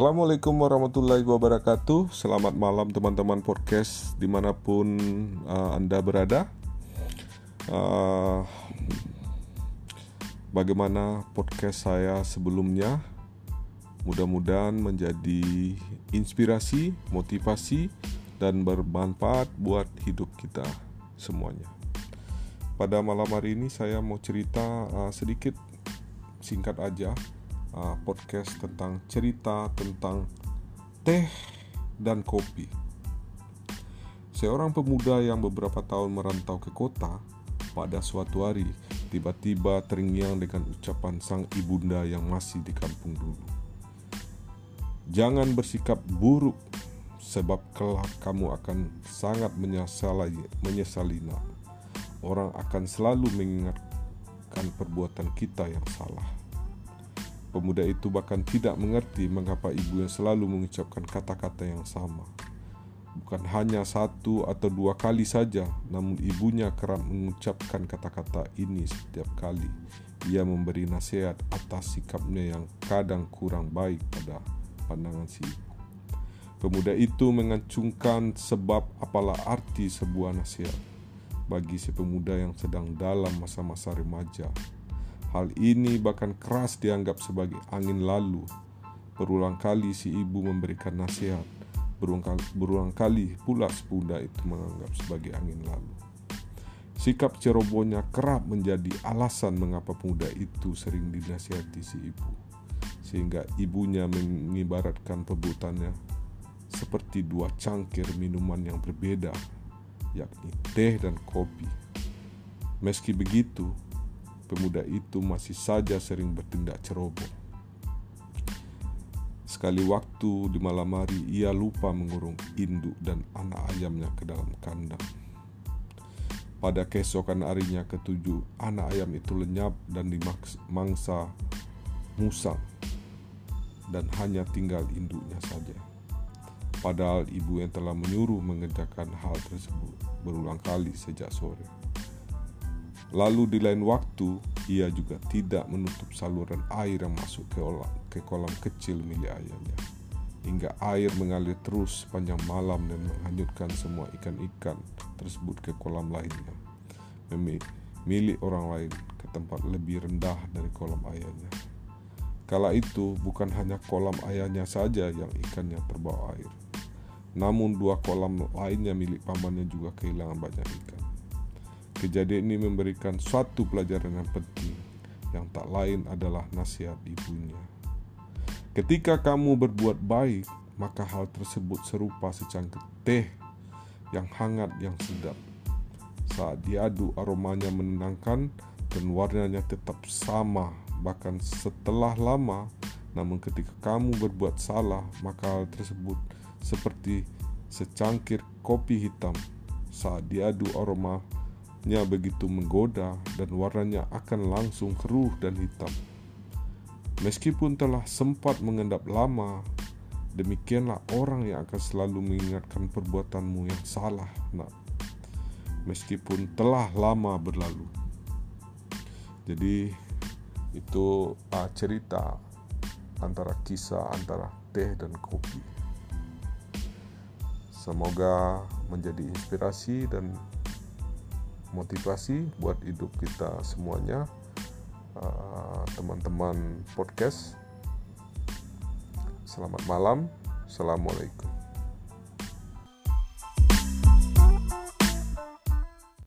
Assalamualaikum warahmatullahi wabarakatuh. Selamat malam teman-teman podcast Di mana pun uh, Anda berada. Uh, Bagaimana podcast saya sebelumnya? Mudah-mudahan menjadi inspirasi, motivasi Dan bermanfaat buat hidup kita semuanya. Pada malam hari ini saya mau cerita uh, sedikit Singkat aja uh, podcast tentang cerita tentang teh dan kopi. Seorang pemuda yang beberapa tahun merantau ke kota, pada suatu hari tiba-tiba terngiang dengan ucapan sang ibunda yang masih di kampung dulu. Jangan bersikap buruk sebab kelak kamu akan sangat menyesali menyesalinya. Orang akan selalu mengingatkan perbuatan kita yang salah. Pemuda itu bahkan tidak mengerti mengapa ibunya selalu mengucapkan kata-kata yang sama. Bukan hanya satu atau dua kali saja, namun ibunya kerap mengucapkan kata-kata ini setiap kali ia memberi nasihat atas sikapnya yang kadang kurang baik pada pandangan si ibu. Pemuda itu mengacungkan sebab apalah arti sebuah nasihat bagi si pemuda yang sedang dalam masa-masa remaja Hal ini bahkan keras dianggap sebagai angin lalu. Berulang kali si ibu memberikan nasihat, berulang kali, berulang kali pula sepunda itu menganggap sebagai angin lalu. Sikap cerobohnya kerap menjadi alasan mengapa pemuda itu sering dinasihati si ibu. Sehingga ibunya mengibaratkan perbuatannya seperti dua cangkir minuman yang berbeda, yakni teh dan kopi. Meski begitu, pemuda itu masih saja sering bertindak ceroboh. Sekali waktu di malam hari ia lupa mengurung induk dan anak ayamnya ke dalam kandang. Pada keesokan harinya ketujuh, anak ayam itu lenyap dan dimangsa musang dan hanya tinggal induknya saja. Padahal ibu yang telah menyuruh mengerjakan hal tersebut berulang kali sejak sore. Lalu di lain waktu, ia juga tidak menutup saluran air yang masuk ke, ke kolam kecil milik ayahnya. Hingga air mengalir terus sepanjang malam dan menghanyutkan semua ikan-ikan tersebut ke kolam lainnya. Milik orang lain ke tempat lebih rendah dari kolam ayahnya. Kala itu bukan hanya kolam ayahnya saja yang ikannya terbawa air. Namun dua kolam lainnya milik pamannya juga kehilangan banyak ikan. Kejadian ini memberikan suatu pelajaran yang penting, yang tak lain adalah nasihat ibunya. Ketika kamu berbuat baik, maka hal tersebut serupa secangkir teh yang hangat yang sedap. Saat diaduk aromanya menenangkan dan warnanya tetap sama bahkan setelah lama namun ketika kamu berbuat salah maka hal tersebut seperti secangkir kopi hitam saat diaduk aroma nya begitu menggoda dan warnanya akan langsung keruh dan hitam. Meskipun telah sempat mengendap lama, demikianlah orang yang akan selalu mengingatkan perbuatanmu yang salah, nak. Meskipun telah lama berlalu. Jadi itu uh, cerita antara kisah antara teh dan kopi. Semoga menjadi inspirasi dan motivasi buat hidup kita semuanya uh, teman-teman uh, podcast. Selamat malam. Assalamualaikum